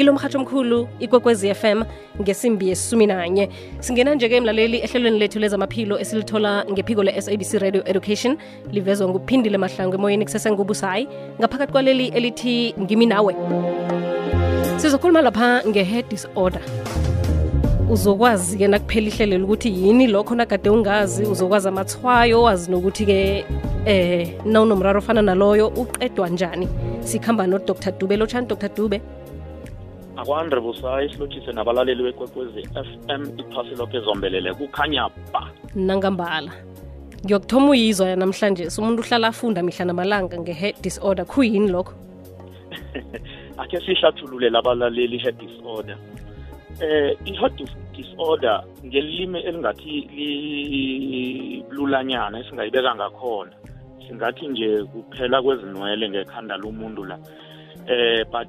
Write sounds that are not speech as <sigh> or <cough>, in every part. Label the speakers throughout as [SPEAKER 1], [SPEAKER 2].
[SPEAKER 1] kilo mhatho omkhulu ikwekwezi FM ngesimbi yesumi nanye singena nje-ke emlaleli ehlelweni lethu lezamaphilo esilithola ngephiko le-sabc radio education. Livezwa nguphindile mahlangu emoyeni kusesengubusayi ngaphakathi kwaleli elithi ngimi nawe. Sizokhuluma lapha nge-head disorder. Uzokwazi-ke nakuphela ihlelelo ukuthi yini lokho nagade ungazi uzokwazi amathwayo wazi nokuthi-ke eh nawunomraro ofana naloyo uqedwa njani? Sikhamba nodr. Dube lotshani dr. Dube
[SPEAKER 2] akwandre busayi silothise nabalaleli bekwekwezi FM iphasi lokho ezombelele kukhanya ba.
[SPEAKER 1] Nangambala ngiyokuthoma uyizwa namhlanje umuntu uhlala afunda mihla namalanga nge-head disorder khuyini lokho? <laughs>
[SPEAKER 2] Akhe sihlathulule labalaleli i-head disorder. Eh i-head disorder ngelimi elingathi lulanyana esingayibeka ngakhona. Singathi nje kuphela kwezinwele ngekhanda lomuntu la eh but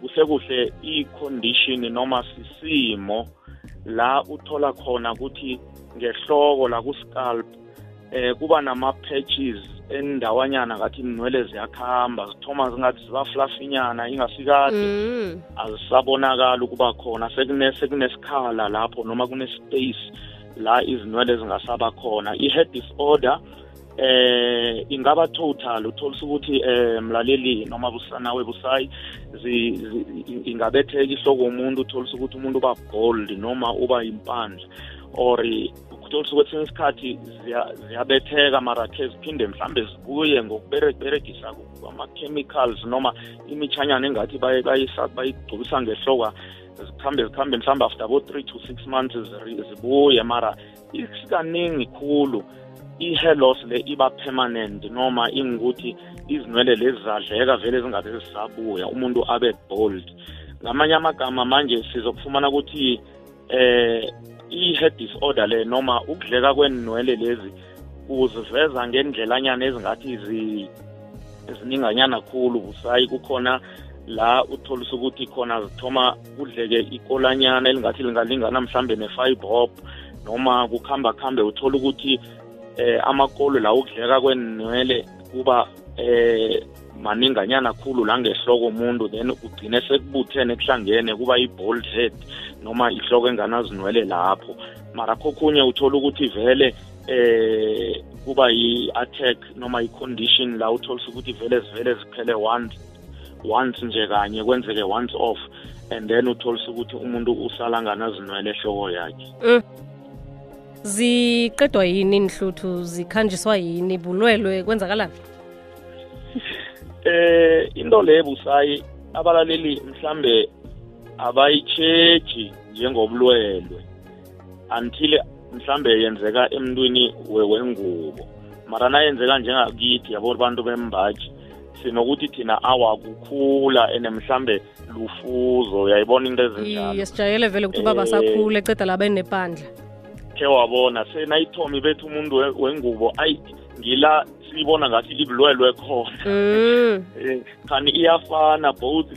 [SPEAKER 2] kuhle kuhle i-condition noma sisimo la uthola khona ukuthi ngehloko la ku-scalp eh kuba nama-patches endawanyana ngathi inwele ziyakhamba zithoma zingathi ziba flafinyana ingasikade
[SPEAKER 1] mm.
[SPEAKER 2] azisabonakali ukuba khona sekunesikhala lapho noma kune-space la izinwele zingasaba khona i-head disorder eh ingaba total utholisa ukuthi eh mlaleli noma busana webusayi ingabetheka ihloko umuntu utholisa ukuthi umuntu uba bold noma uba impandla or utholisa ukuthi isikhathi ziyabetheka mara khe ziphinde mhlambe zibuye ngokuberegisa ama-chemicals noma imichanyana engathi bayigcobisa ngehloka zikhambe zikhambe mhlawumbe after abo-three to six months zibuye mara isikaningi khulu. I-hair loss le iba permanent noma ingukuthi izinwele lezi zadleka vele zingabe zisabuya umuntu abe bold. Ngamanye amagama manje sizokufumana ukuthi eh i-head disorder le noma ukudleka kwenwele lezi uziveza ngendlelanyana ezingathi zininganyana khulu. Busayi kukhona la utholisa ukuthi khona zithoma kudleke ikolanyana elingathi lingalingana mhlambe ne-fibrop noma kukhamba khambe uthola ukuthi eh amakolo la ukudleka kwenwele kuba eh maninganyana khulu la ngehloko umuntu then ugcine sekubuthene kuhlangene kuba i-bold head noma ihloko enganazinwele lapho mara kokhunye uthola ukuthi vele eh kuba yi-attack noma i-condition la utholisa ukuthi vele zivele ziphele once once nje kanye kwenzeke once off and then utholisa ukuthi umuntu usala nganazinwele ehloko yakhe
[SPEAKER 1] mm. Ziqedwa yini inhluthu? Zikhanjiswa yini? Bulwelwe kwenzakalani?
[SPEAKER 2] Eh into leyo busayi abalaleli mhlambe abayitsheji njengobulwelwe until mhlambe yenzeka emntwini wengubo. Mara nayenzeka njengakithi yabo bantu bembaji sinokuthi thina awa kukhula and mhlambe lufuzo. Uyayibona into ezinjalo?
[SPEAKER 1] Yesijayele vele ukuthi ubaba sakhula eceda laba enepandla.
[SPEAKER 2] Khe wabona senayithomi bethu umuntu wengubo ayi ngila siyibona ngathi libulwelwe khona. <laughs> Khani iyafana both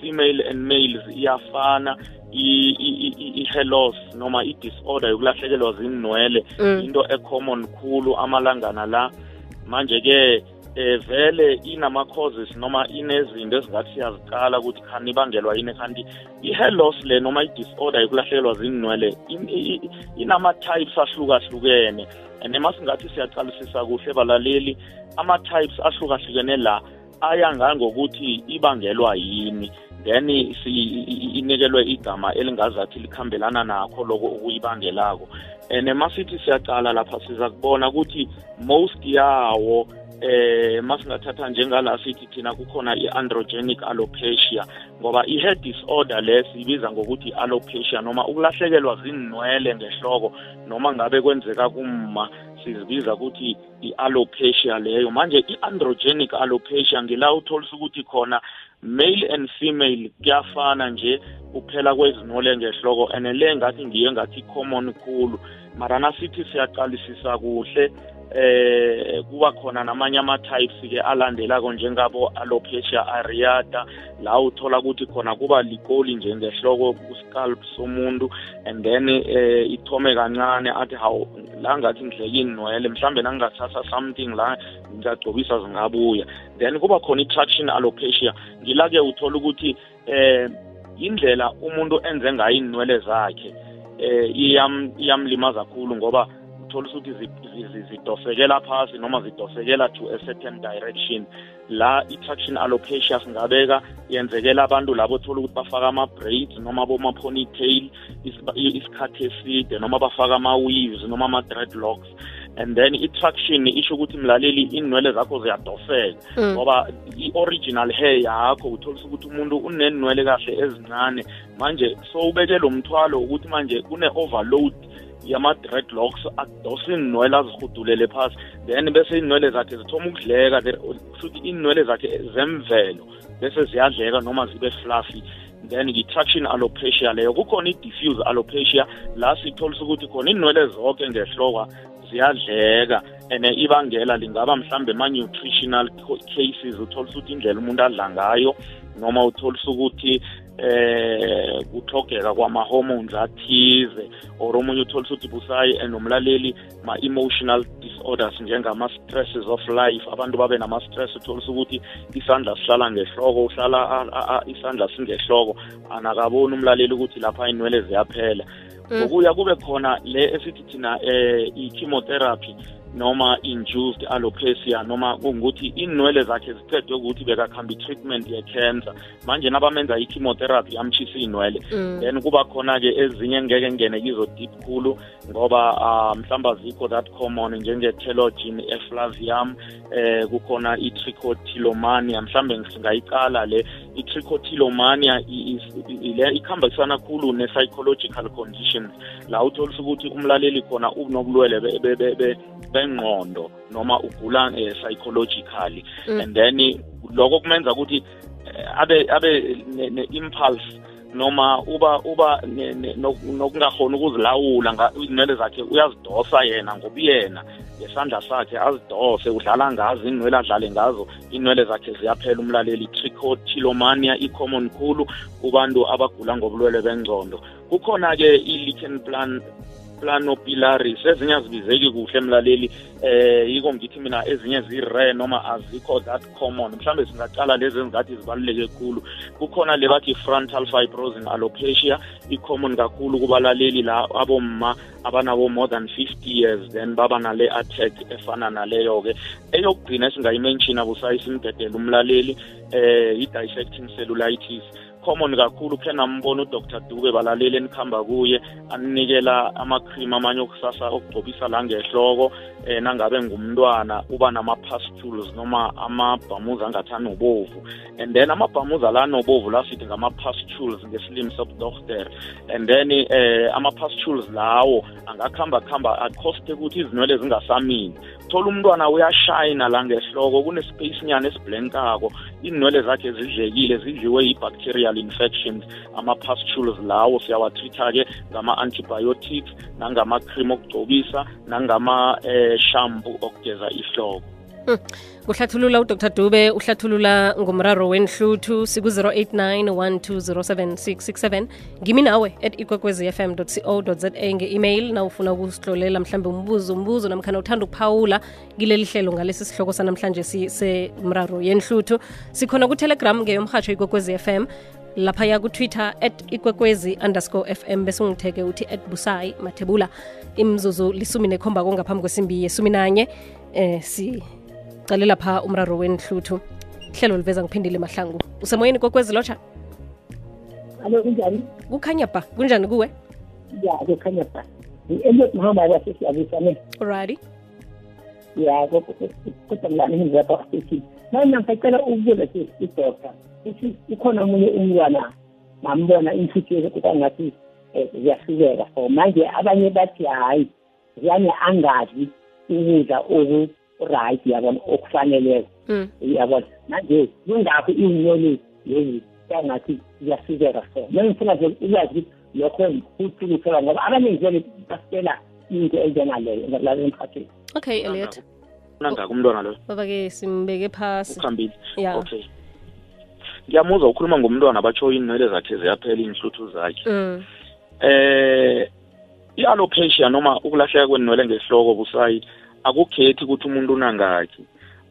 [SPEAKER 2] female and males iyafana. I-hair loss noma i-disorder yokulahlekelwa zinwele into ecommon khulu amalangana la. Manje-ke eh vele inama-causes noma inezinto ezingathi siyazicala ukuthi khani ibangelwa yini kanti i-hair loss le noma i-disorder yokulahlekelwa zinwele inama-types ahlukahlukene. And masingathi siyaqalisisa kuhle balaleli ama-types ahlukahlukene la aya ngangokuthi ibangelwa yini. Then inikelwe igama elingazathi likhambelana nakho loko okuyibangelako. And masithi siyaqala lapha siza kubona ukuthi most yawo eh masingathatha njengala sithi thina kukhona i-androgenic alopecia ngoba i-head disorder le siyibiza ngokuthi alopecia noma ukulahlekelwa zinwele ngehloko noma ngabe kwenzeka kumma sizibiza ukuthi i-alopecia leyo. Manje i-androgenic alopecia ngila utholisa ukuthi khona male and female kuyafana nje kuphela kwezinwele ngehloko and le ngathi ngiyo ngathi common khulu. Mara nasithi siyaqalisisa kuhle eh kuba khona namanye ama-types ke alandelako njengabo alopecia areata. La uthola ukuthi khona kuba likoli nje ngehloko ku-scalp somuntu and then eh ithome kancane athi hawu la ngathi ngidleke inwele mhlambe nangingathatha something la ngingagcobisa zingabuya. Then kuba khona i-traction alopecia ngila-ke uthola ukuthi eh indlela umuntu enze ngayo inwele zakhe eh iyam iyamlimaza kakhulu ngoba uthola ukuthi zidosekela phasi noma zidosekela to a certain direction. La i-traction alopecia singabeka yenzekela abantu labo thola ukuthi bafaka ama-braids noma boma-ponytail isikhathi eside noma bafaka ama-weaves noma ama-dreadlocks. And then i-traction isho ukuthi mlaleli inwele zakho ziyadofeka
[SPEAKER 1] Mm.
[SPEAKER 2] ngoba i-original hair yakho utholisa ukuthi umuntu unenwele kahle ezincane. Manje so ubeke lo mthwalo ukuthi manje kune-overload yama-dreadlocks adose inwele azihudulele phasi. Then bese inwele zakhe zithoma ukudleka there- futhi inwele zakhe zemvelo bese ziyadleka noma zibe fluffy. Then i-traction alopecia leyo kukhona i-diffuse alopecia la sitholisa ukuthi khona inwele zonke ngehlokwa ziyadleka. And ibangela lingaba mhlambe ma-nutritional co- cases utholisa ukuthi indlela umuntu adla ngayo noma utholisa ukuthi eh kuthogeka kwama-hormones athize or omunye utholisa ukuthi busayi nomlaleli ma-emotional disorders njengama-stresses of life. Abantu babe nama-stress utholisa ukuthi isandla sihlala ngehloko uhlala isandla singehloko. Anakaboni umlaleli ukuthi lapha inwele ziyaphela. Ngokuya kube khona le esithi thina eh i-chemotherapy noma induced alopecia noma kungukuthi inwele zakhe ziqedwe ukuthi bekakhamba i-treatment ye-cancer. Manje nabamenza i-chemotherapy yamtshisa inwele
[SPEAKER 1] Mm.
[SPEAKER 2] then kuba khona-ke ezinye engeke ngene kizo deep khulu ngoba uh, mhlawumbe azikho that common njenge-telogen eflavium eh kukhona i-trichotillomania. Mhlawumbe singayicala le i-trichotillomania ile ikhambisana khulu ne-psychological conditions la utholisa ukuthi umlaleli khona unobulwele be- be- be- be- bengqondo noma ugula eh, psychologically
[SPEAKER 1] Mm.
[SPEAKER 2] and then lokho kumenza ukuthi eh, abe abe ne- ne-impulse noma uba uba ne- ne- nok- nokungakhoni ukuzilawula nga- izinwele zakhe uyazidosa yena ngobuyena ngesandla sakhe azidose udlala ngazo inwele adlale ngazo inwele zakhe ziyaphela umlaleli. Trichotillomania i-common khulu kubantu abagula ngobulwele bengcondo kukhona-ke i-lichen plan planopilaris ezinye azibizeki kuhle mlaleli eh yiko ngithi mina ezinye zi-rare noma azikho that common. Mhlambe singaqala lezi engathi zibaluleke kakhulu kukhona le bathi frontal fibrosin alopecia i-common kakhulu kubalaleli la abomma abanabo more than 50 years then baba nale attack efana naleyo-ke. Eyokugcina esingayimenshina busayi simdedele umlaleli eh i-dissecting cellulitis. Common kakhulu khe nambona udr dube balaleli enikhamba kuye anikela ama-cream amanye okusasa okugcobisa la ngehloko eh nangabe ngumntwana uba nama-pustules noma amabhamuza angathani ubovu and then amabhamuza la anobovu la sithi ngama-pustules ngesilimi sobudokter and then eh ama-pustules lawo angakuhamba kuhamba acoste ukuthi izinwele zingasamini. Thola umntwana uyashayina la ngehloko kunespace nyana esiblenkako. Inwele zakhe zidlekile zidliwe yi-bacterial infections. Ama-pastules lawo siyawatreatha-ke ngama-antibiotics nangama-cream okugcobisa nangama eh, okugeza ihloko <laughs>
[SPEAKER 1] kuhlathulula udr. Dube uhlathulula ngomraro wenhluthu siku-089 1207667 ngimi nawe at ikwekwezi fm co za nge-email na ufuna ukusihlolela mhlambe umbuzo umbuzo namkhana uthanda ukuphawula kileli hlelo ngalesi sihloko sanamhlanje semraro yenhluthu. Sikhona kutelegram ngeyomhatsho ikwekwezi fm laphaya kutwitter at ikwekwezi underscore fm bese ungitheke uthi at busayi mathebula. Imzuzu lisumi nekhomba ngaphambi kwesimbi yesumi nanye eh si cale lapha umraro wenhluthu. Hlelo liveza ngiphindile mahlangu. Usemoyeni kokwezi lotsha?
[SPEAKER 3] Alo kunjani?
[SPEAKER 1] Kukhanya ba kunjani kuwe?
[SPEAKER 3] Ya kukhanya ba eliot mahamba basesiyabusane
[SPEAKER 1] alrighty.
[SPEAKER 3] Ya kodwa mlani ngizapha station manje ngisacela ukubuza idokta ukuthi ukhona omunye umntwana ngambona inhluthu kukangathi ziyahlukeka so manje. Abanye bathi hhayi ziyane angadli ukudla oku-right yabona okufaneleko
[SPEAKER 1] mm.
[SPEAKER 3] yabona manje kungakho iy'nyoni lezi kangathi ziyasizeka so manje ngifuna nje ukwazi ukuthi lokho kuthukuthela ngoba abaningi vele basitela into enjengaleyo la emkhathini
[SPEAKER 1] okay eliot
[SPEAKER 2] nangaka umntwana loyo
[SPEAKER 1] baba-ke simbeke phasi.
[SPEAKER 2] Ukhambile
[SPEAKER 1] ya.
[SPEAKER 2] Okay. Ngiyamuzwa ukhuluma ngomntwana batsho inwele zakhe ziyaphela iy'nhluthu zakhe.
[SPEAKER 1] Mm.
[SPEAKER 2] eh i-alopecia noma ukulahleka kwenwele ngehloko busayi akukhethi ukuthi umuntu unangaki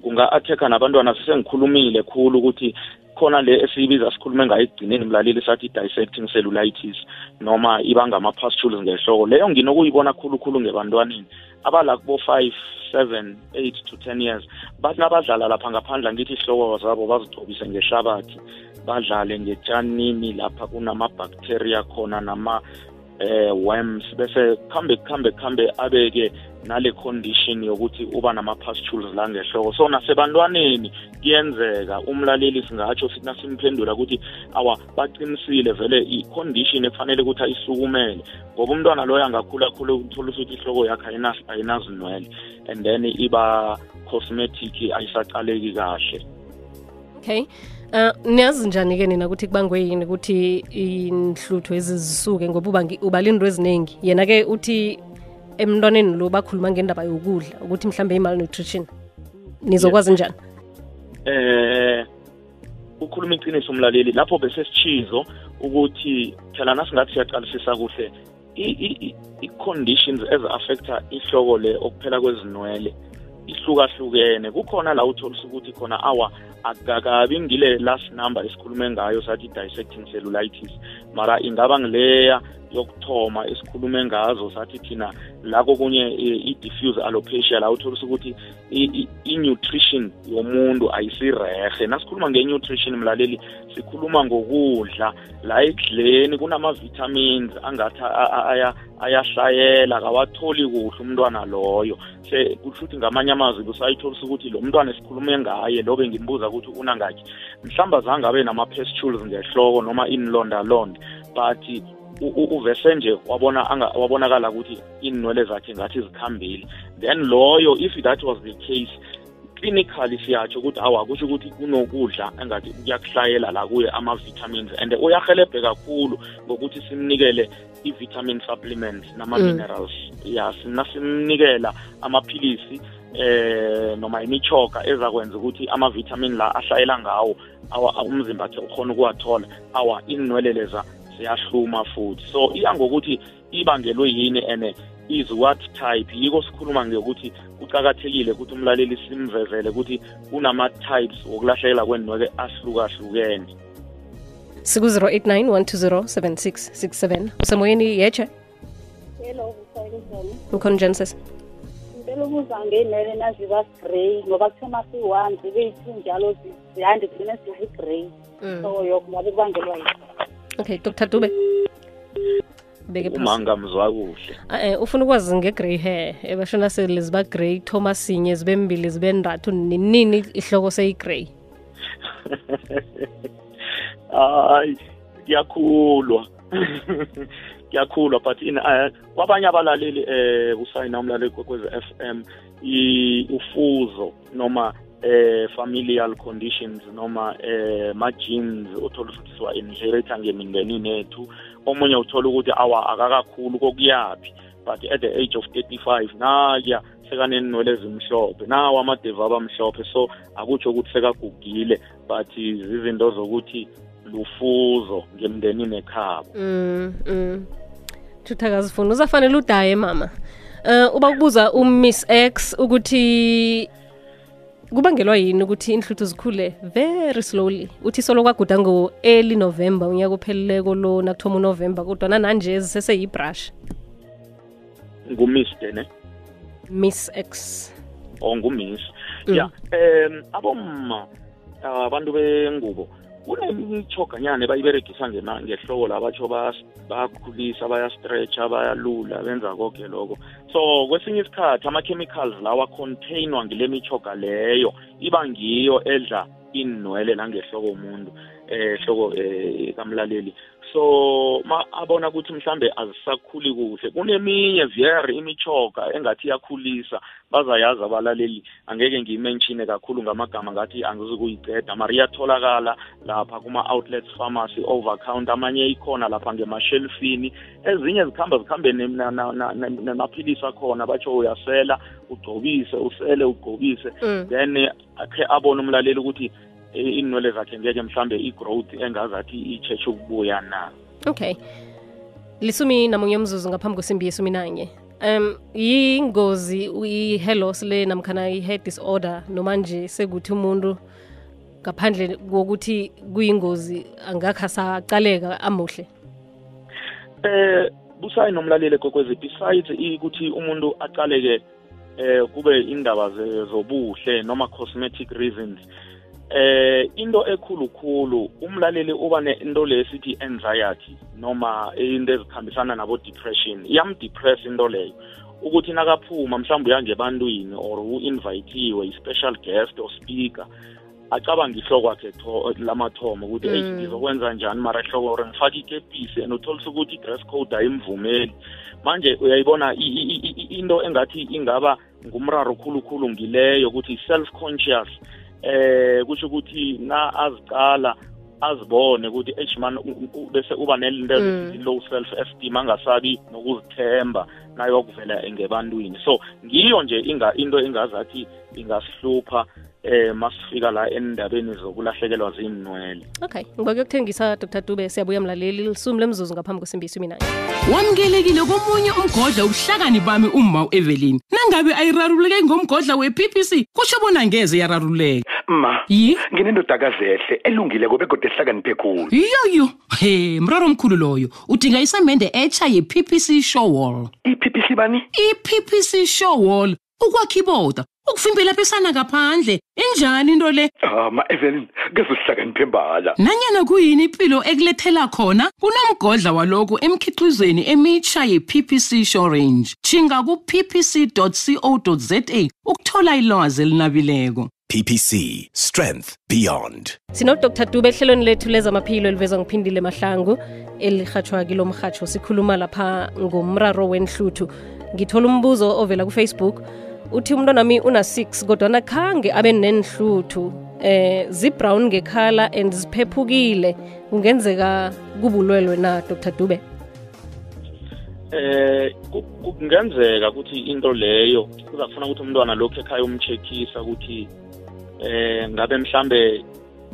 [SPEAKER 2] kunga-atheka nabantwana sesengikhulumile khulu ukuthi khona le esiyibiza sikhulume ngayo ekugcineni mlaleli sathi dissecting cellulitis noma iba ngama-pustules ngehloko. Leyo nginokuyibona khulukhulu ngebantwaneni abala kubo five seven eight to ten years bathi nabadlala lapha ngaphandle ngithi ihloko zabo bazigcobise ngehlabathi badlale ngetshanini lapha kunama-bacteria khona nama eh worms bese kuhambe kuhambe kuhambe abeke nale condition yokuthi uba nama-pustules la ngehloko. So nasebantwaneni kuyenzeka umlaleli singatsho sithi nasimphendula ukuthi awa baqinisile vele i-condition ekufanele ukuthi ayisukumele. Ngoba umntwana loyo angakhula khule uthola ukuthi ihloko yakhe ayina- ayinazinwele and then iba cosmetic ayisaqaleki kahle.
[SPEAKER 1] Okay. Uh, niyazi njani-ke nina ukuthi kubangwe yini ukuthi inhluthu ezizisuke ngoba uba ngi- ubala into eziningi? Yena-ke uthi emntwaneni lo bakhuluma ngendaba yokudla ukuthi mhlawumbe i-malnutrition. Nizokwazi njani?
[SPEAKER 2] Eh ukhuluma iqiniso umlaleli lapho bese sichizo ukuthi phela nasingathi siyaqalisisa kuhle i-conditions ezi-affecta ihloko le okuphela kwezinwele. Ihlukahlukene. Kukhona la utholisa ukuthi khona awa akakabi ngile last number esikhulume ngayo sathi dissecting cellulitis. Mara ingaba ngileya? Yokuthoma esikhulume ngazo sathi thina la kokunye i- i-diffuse alopecia la utholisa ukuthi i- i- i-nutrition yomuntu ayisirehe nasikhuluma nge-nutrition mlaleli sikhuluma ngokudla. La ekudleni kunama-vitamins angathi a- a- aya- ayahlayela kawatholi kuhle umntwana loyo. Se kusho ukuthi ngamanye amazwi kusayitholisa ukuthi lo mntwana esikhulume ngaye lo bengimbuza ukuthi unangakhi. Mhlawumbe azange abe nama-pustules ngehloko noma inlondalonda but u- u- uvese nje wabona anga- wabonakala ukuthi inwele zakhe ngathi zikhambile. Then loyo if that was the case clinically siyatsho ukuthi awa kusho ukuthi kunokudla engathi kuyakuhlayela la kuye ama-vitamins and uyahelebhe kakhulu ngokuthi simnikele i-vitamin supplements nama-minerals. Ya simnikela amaphilisi eh noma imichoka ezakwenza ukuthi ama-vitamin la ahlayela ngawo awa umzimba wakhe ukhona ukuwathola. Awa inwele leza ziyahluma futhi. So iya ngokuthi ibangelwe yini and is what type? Yiko sikhuluma ngokuthi kuqakathekile ukuthi umlaleli simvezele ukuthi kunama-types wokulahlekelwa kwenwele ahlukahlukene.
[SPEAKER 1] Siku-089 120 7667 usemoyeni yeche
[SPEAKER 4] Hello, Msayizana.
[SPEAKER 1] ukhona njani sesi
[SPEAKER 4] Ngicela ukuza ngenwele naziba grey ngoba kuthoma si-one zibe yi-two njalo zi- ziyande kugcine ziyi-grey so yoko ngabe kubangelwa yini?
[SPEAKER 1] Okay dr. Dube. Beke phasi.
[SPEAKER 2] Umanga mzwa kuhle.
[SPEAKER 1] Eh ufuna ukwazi nge-grey hair. Ebashona sele ziba grey thoma sinye zibe mbili zibe ndathu ninini ihloko seyi-grey? <laughs>
[SPEAKER 2] Hayi kuyakhulwa. <laughs> Kuyakhulwa but in kwabanye abalaleli eh usayina umlaleli kwekwezi FM i ufuzo noma eh familial conditions noma eh ma genes uthola ukuthi siwa inherita ngemindenini yethu. Omunye uthola ukuthi awa akakakhulu kokuyaphi? But at the age of 35 naya sekanenwele ezimhlophe nawo amadeva abamhlophe. So akutsho ukuthi sekagugile but zizinto zokuthi lufuzo ngemndenini ekhabo
[SPEAKER 1] mm mm. Thuthakazifuna uzafanele udaye mama. Uh, uba kubuza umiss x ukuthi kubangelwa yini ukuthi inhluthu zikhule very slowly? Uthi solo kwaguda ngo-early november unyaka upheleleko lo nakuthoma unovember kodwa nanje ziseseyibrush
[SPEAKER 2] ngumiste ne
[SPEAKER 1] miss x.
[SPEAKER 2] Or ngumiss.
[SPEAKER 1] Mm.
[SPEAKER 2] ya um abomma abantu bengubo kunemithoganyana bayiberegisa ngema- ngehloko la batsho bas- bayakhulisa bayastretcha bayalula benza konke lokho. So kwesinye isikhathi ama-chemicals lawa containwa ngile mithoga leyo iba ngiyo edla inwele langehloko umuntu. Eh hloko eh kamlaleli. So ma abona ukuthi mhlambe azisakhuli kuhle. Kuneminye very imichoka engathi iyakhulisa. Bazayazi abalaleli angeke ngiyimenshine kakhulu ngamagama ngathi angizukuyiceda. Mara iyatholakala lapha kuma-outlets pharmacy over counter amanye ikhona lapha ngemashelfini ezinye zikhamba zikhambe namaphilisi akhona batsho uyasela ugcobise usele ugcobise.
[SPEAKER 1] Mm.
[SPEAKER 2] then akhe abone umlaleli ukuthi eh, inwele zakhe ngeke mhlambe i-growth engazathi itshetshe ukubuya na?
[SPEAKER 1] Okay. Lisumi namunye umzuzu ngaphambi kwesimbi yesumi nanye. Um yingozi i-helos le namkhana i-head disorder noma nje sekuthi umuntu ngaphandle kokuthi kuyingozi angakha saqaleka amuhle?
[SPEAKER 2] Eh busayi nomlaleli kokwezi besides ukuthi umuntu aqaleke eh kube indaba zobuhle noma cosmetic reasons eh into ekhulukhulu umlaleli uba nento lesithi anxiety noma into ezikhambisana nabo depression iyamdepress into leyo ukuthi nakaphuma mhlawumbe uyangebantwini or u-invitiwe i-special guest or speaker acabanga ihloko kwakhe lamathomo ukuthi eyi
[SPEAKER 1] Mm.
[SPEAKER 2] ngizokwenza njani mara ihloko or ngifake ikepisi and utholisa ukuthi i-dress code ayimvumeli manje uyayibona into engathi ingaba ngumraro khulukhulu ngileyo ukuthi self conscious eh kusho ukuthi na azicala azibone ukuthi eish man u- u- bese uba nento
[SPEAKER 1] Mm.
[SPEAKER 2] low self esteem angasabi nokuzithemba nayo kuvela ngebantwini so ngiyo nje inga into engazathi ingasihlupha eh masifika la endabeni zokulahlekelwa zinwele
[SPEAKER 1] okay ngiba kuyokuthengisa dr. Dube siyabuya mlaleli. Lisumi lemzuzu ngaphambi kwesimbi isumi nanye
[SPEAKER 5] wamukelekile komunye umgodla ubuhlakani bami umma u-evelyn. Nangabe ayirarululeke ngomgodla we-ppc kusho bona ngeze yararululeka.
[SPEAKER 6] Ma
[SPEAKER 5] yi?
[SPEAKER 6] nginendodakazi ehle elungileko begodwa ehlakaniphe khulu
[SPEAKER 5] yoyo he mraro omkhulu loyo. Udinga isamende etsha ye-ppc showwall
[SPEAKER 6] i-ppc bani?
[SPEAKER 5] I-ppc showwall ukwakha iboda ukuvimbela pesana ngaphandle injani into le?
[SPEAKER 6] Ah ma-evelyn keze usihlakaniphe mbala
[SPEAKER 5] nanyana kuyini impilo ekulethela khona? Kunomgodla walokhu emkhiqizweni emitsha ye-ppc shorange chinga ku-ppc co za ukuthola ilwazi elinabileko.
[SPEAKER 7] PPC, strength beyond.
[SPEAKER 1] sinodr dube ehlelweni lethu lezamaphilo elivezwa ngiphindile mahlangu elihatshwa kilo mhatsho sikhuluma lapha ngomraro wenhluthu. Ngithola umbuzo ovela kufacebook. Uthi umntwanami una-6 kodwana khange abe nenhluthu. Eh zibrown ngekhala and ziphephukile. Kungenzeka kubulwelwe na dr. Dube?
[SPEAKER 2] Eh ku- ku- kungenzeka ukuthi into leyo kuzafuna ukuthi umntwana lokhu ekhaya umcheckisa ukuthi eh ngabe mhlambe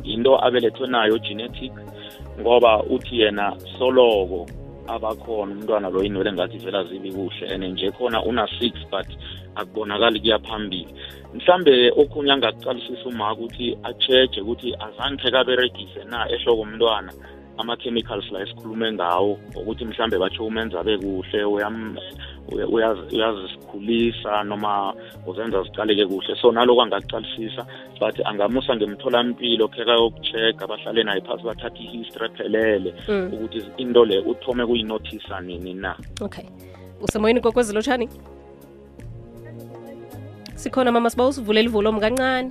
[SPEAKER 2] into abelethwe nayo genetic ngoba uthi yena soloko abakhona umntwana lo inwele ngathi vela zibi kuhle and nje khona una 6 but akubonakali kuya phambili mhlambe okhunye angakucalisisa uma ukuthi acheje ukuthi azange kaberegise na ehloko umntwana ama-chemicals la esikhulume ngawo ukuthi mhlambe batsho umenza abe kuhle uyam- uyazisikhulisa noma uzenza zicaleke kuhle. So naloko angakucalisisa but angamusa ngemtholampilo kheka yokucheck-a bahlale naye phasi bathathe i-history ephelele
[SPEAKER 1] Mm.
[SPEAKER 2] ukuthi into le uthome kuyinothisa nini na.
[SPEAKER 1] Okay. Usemoyeni kokwezilotshani sikhona mama siba usivulela ivulomu kancane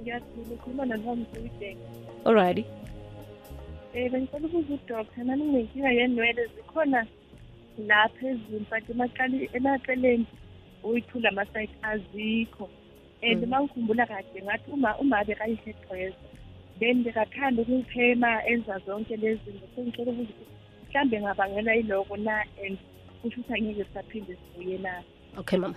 [SPEAKER 8] ngiyathula ukhuluma nanomsuyideng
[SPEAKER 1] alrighty.
[SPEAKER 8] Um bengicela ukuza udoktor nami nginenkinga yenwele zikhona lapha ezini but emaqali- emaceleni uyithula amasayiti azikho. And
[SPEAKER 1] Mhm.
[SPEAKER 8] uma ngikhumbula kahle ngathi uma uma bekayihedresa then bekathanda ukuyiphema enza zonke lezi zinto. So ngicela ukuza ukuthi mhlawumbe ngabangela yiloko na and kusho ukuthi angeke sisaphinde sibuye na?
[SPEAKER 1] Okay mama.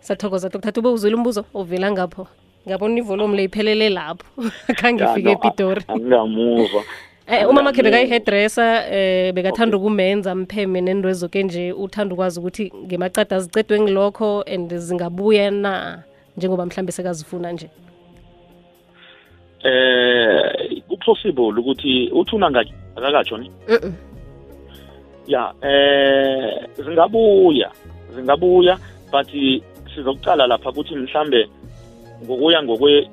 [SPEAKER 1] Sathokoza dr. Ube uzwile umbuzo ovela ngapho. Ngabona ivolumu le iphelele lapho. <laughs> Khange
[SPEAKER 2] Ya,
[SPEAKER 1] ifike epitori.
[SPEAKER 2] angamuva <laughs>
[SPEAKER 1] Eh uma makhe bekayihedressa eh bekathanda ukumenza mpheme nento ezoke nje uthanda ukwazi ukuthi ngemacada zicedwe ngilokho and zingabuya na njengoba mhlambe sekazifuna nje?
[SPEAKER 2] Eh kupossible ukuthi uthuna akakatsho ni ya eh zingabuya zingabuya but sizokucala lapha ukuthi mhlambe ngokuya ngokwe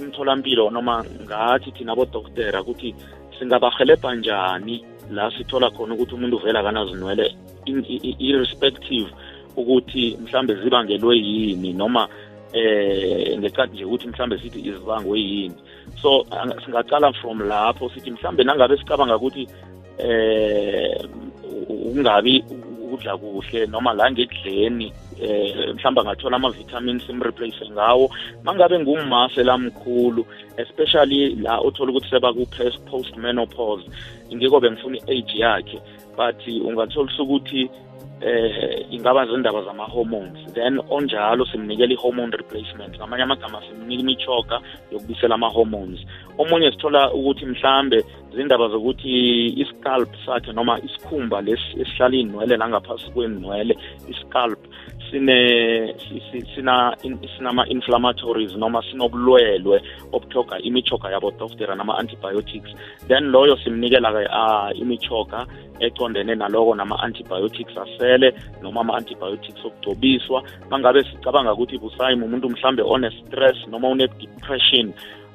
[SPEAKER 2] imtholampilo noma ngathi thina bodoktera ukuthi singabahelebha njani la sithola khona ukuthi umuntu uvela kanazinwele in- i- i- irrespective ukuthi mhlambe zibangelwe yini noma eh ngeqadi nje ukuthi mhlambe sithi izibangwe yini. So singaqala from lapho sithi mhlambe nangabe sicabanga ukuthi eh ungabi ukudla kuhle noma la ngekudleni eh mhlawumbe angathola ama-vitamins simreplace ngawo. Mangabe ngumase lamkhulu especially la uthola ukuthi seba ku-post menopause ingeko bengifuna i-age yakhe but ungatholisa ukuthi eh ingaba zindaba zama-hormones. Then onjalo simnikela i-hormone replacement. Ngamanye amagama simnika imichoga yokubisela ama-hormones. Omunye sithola ukuthi mhlambe zindaba zokuthi iscalp sakhe noma isikhumba lesi esihlala iy'nwele langaphasi kwenwele iscalp sine si- si- sina in- sinama inflammatories noma sinobulwelwe obuthoga imichoga yabo doctor nama antibiotics then loyo simnikela ke uh, imichoga econdene naloko nama antibiotics asele noma ama antibiotics okugcobiswa. Mangabe sicabanga ukuthi busayimo umuntu mhlambe one stress noma une depression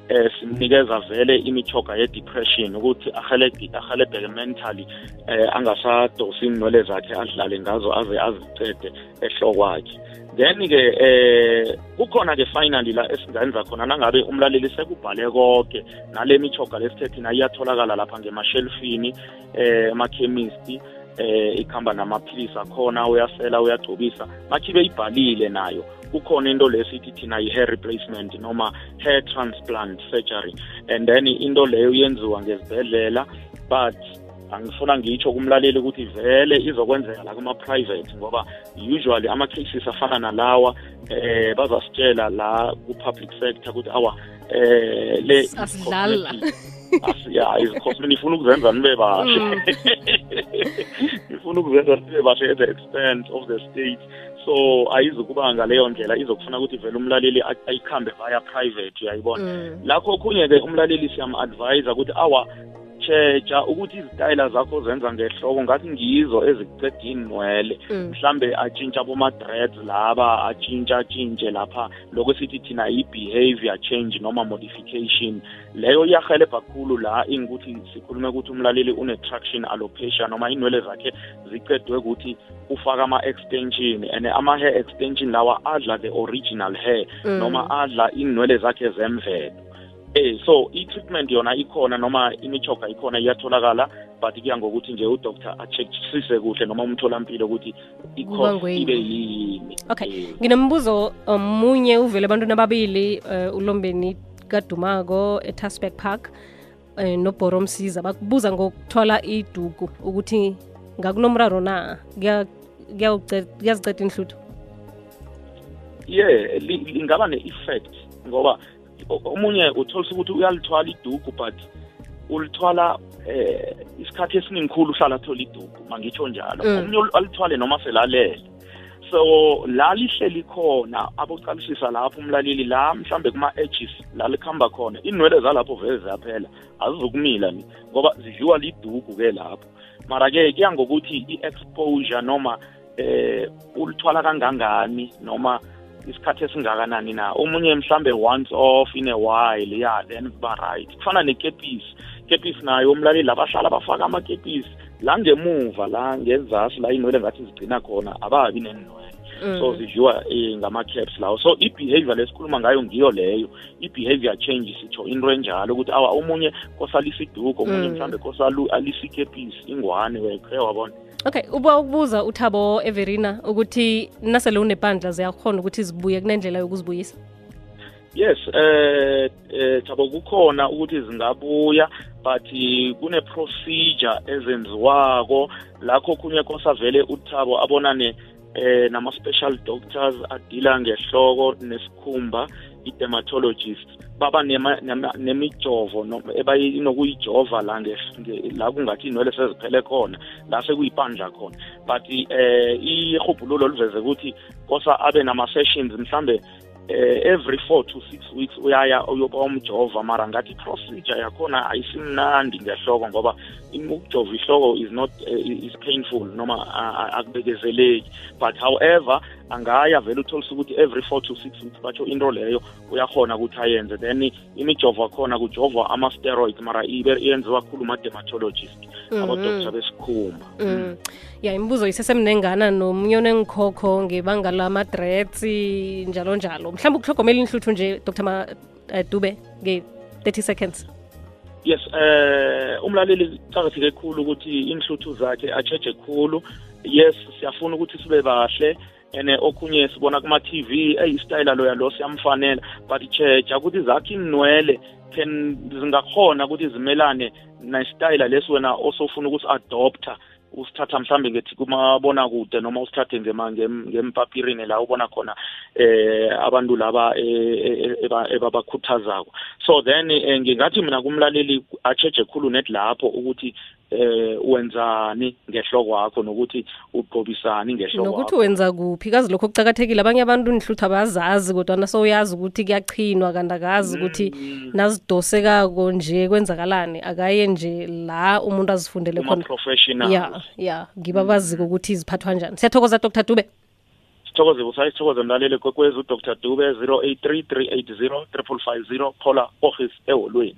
[SPEAKER 2] eh simnikeza vele imichoga ye depression ukuthi ahelebhe ahelebheke mentally eh angasadosi inwele zakhe adlale ngazo aze azicede ehlokwakhe. Then ke eh kukhona ke finally la esingenza khona nangabe umlaleli sekubhale konke nale michoga lesithethe na iyatholakala lapha ngemashelfini eh emakhemisti. Eh ikhamba namaphilisi akhona uyasela uyagcobisa. Makhibe ibhalile nayo. Kukhona into lesithi thina i-hair replacement noma hair transplant surgery. And then into leyo yenziwa ngezibhedlela but angifuna ngitsho kumlaleli ukuthi vele izokwenzeka la kuma-private ngoba usually ama-cases afana nalawa eh bazasitshela la ku-public sector ukuthi awa eh le ya izicosmeni <laughs> ifuna ukuzenza nibe bahle <laughs> ifuna ukuzenza sibe bahle at the extent of the state so ayizukuba ngaleyo ndlela izokufuna ukuthi vele umlaleli a- ayikhambe via private uyayibona
[SPEAKER 1] Mm.
[SPEAKER 2] lakho okhunye-ke umlaleli siyam-advise ukuthi awa tshetsha ukuthi izitayela zakho zenza ngehloko ngathi ngizo ezikuceda inwele
[SPEAKER 1] Mm.
[SPEAKER 2] mhlambe atshintsha boma-dreads laba atshintsha-tshintshe lapha lokho esithi thina i-behavior change noma modification leyo iyahelebha kakhulu la ingukuthi sikhulume ukuthi umlaleli une-traction alopecia noma inwele zakhe zicedwe ukuthi ufaka ama-extension and ama-hair extension lawa adla the original hair
[SPEAKER 1] Mm.
[SPEAKER 2] noma adla inwele zakhe zemvelo eh so i-treatment yona ikhona noma imichoga ikhona iyatholakala but kuya ngokuthi nje udoctor a-checkisise kuhle noma umtholampilo ukuthi
[SPEAKER 1] Kubangwe
[SPEAKER 2] ibe
[SPEAKER 1] yini. okay.
[SPEAKER 2] Eh,
[SPEAKER 1] nginombuzo omunye uvele ebantwini ababili uh, ulombeni kadumako etasbeck park um nobhoro msiza. Bakubuza ngokuthwala idugu ukuthi ngakunomraro na? Kuyaziceda inhluthu?
[SPEAKER 2] Yeah li- lingaba ne-effect ngoba omunye utholisa ukuthi uyalithwala idugu but ulithwala eh isikhathi esiningikhulu uhlala athola idugu mangitsho njalo.
[SPEAKER 1] Mm.
[SPEAKER 2] omunye alithwale noma selalele. So la lihleli khona abocalisisa lapho umlaleli la mhlambe kuma-edges la likhamba khona inwele zalapho vele ziyaphela azizukumila ni ngoba zidliwa lidugu-ke lapho. Mara-ke kuya ngokuthi i-exposure noma eh ulithwala kangangani noma isikhathi esingakanani na? Omunye mhlambe once off in a while ya then kuba right. Kufana nekepisi. Kepisi nayo umlaleli abahlala bafaka amakepisi. La ngemuva la ngenzasi la inwele ngathi zigcina khona ababi nenwele so zidliwa um ngama-caps lawo. So i-behavior lesikhuluma ngayo ngiyo leyo. I-behavior change sitsho into enjalo ukuthi awa omunye kosalisa iduko omunye
[SPEAKER 1] mhlawumbe
[SPEAKER 2] mhlambe kosalu ikepisi ingwane wekhe wabona
[SPEAKER 1] okay uba ukubuza uthabo everina ukuthi nasele unebandla ziyakhona ukuthi zibuye kunendlela yokuzibuyisa?
[SPEAKER 2] Yes eh eh thabo kukhona ukuthi zingabuya but kune procedure ezenziwako. Lakho kunye kosavele uthabo abonane eh nama special doctors adila ngehloko nesikhumba i-dermatologist. Baba nemijovo no- ebayinokuyijova la la kungathi inwele seziphele khona la sekuyipandla khona. But eh ihubhululo luveze ukuthi kosa abe nama-sessions mhlambe eh every four to six weeks uyaya uyoba umjova mara ngathi procedure yakhona ayisimnandi ngehloko ngoba ukujova ihloko is not uh, is painful noma akubekezeleki. But however angaya vele utholisa ukuthi every four to six weeks batsho into leyo uyakhona ukuthi ayenze. Then imijovo akhona kujovwa ama-steroid mara ibe- yenziwa kakhulu ma-dermatologist abodoktar besikhumba.
[SPEAKER 1] Mm. ya imibuzo isesemnengana nomunye onengikhokho ngebanga lama-dreads njalo njalo. Mhlawumbe ukuhlogomela inhluthu nje dr Ma- eh, dube nge-30 seconds.
[SPEAKER 2] Yes eh umlaleli cakatheke khulu ukuthi inhluthu zakhe acheje khulu. Yes siyafuna ukuthi sibe bahle ene okhunye sibona kuma-tv eyisitayela loya lo siyamfanela. But cheja ukuthi zakhe inwele can zingakhona ukuthi zimelane nesitayela lesi wena osofuna ukuthi adopta usithatha mhlambe ngethi kumabona kude noma usithathe ngema- ngem- ngempapirini la ubona khona eh abantu laba eh, eh, eba- ebabakhuthazako. So then eh, ngingathi mina kumlaleli acheje khulu net lapho ukuthi eh wenzani ngehloko wakho nokuthi ugqobisani ngehloko
[SPEAKER 1] nokuthi
[SPEAKER 2] wakho
[SPEAKER 1] wenza kuphi? Kazi lokho kucakathekile abanye abantu nihlutha bazazi kodwa sowuyazi ukuthi kuyachinwa kanti akazi ukuthi nazidosekako nje kwenzakalani. Akaye nje la umuntu azifundele khona.
[SPEAKER 2] Kuma-professionals.
[SPEAKER 1] Ya ya. Ngiba baziko ukuthi ziphathwa njani. Siyathokoza dr dube.
[SPEAKER 2] Sithokoze busayi sithokoze mlaleli kwekwezi udr dube 083 380 3550 phola office eholweni.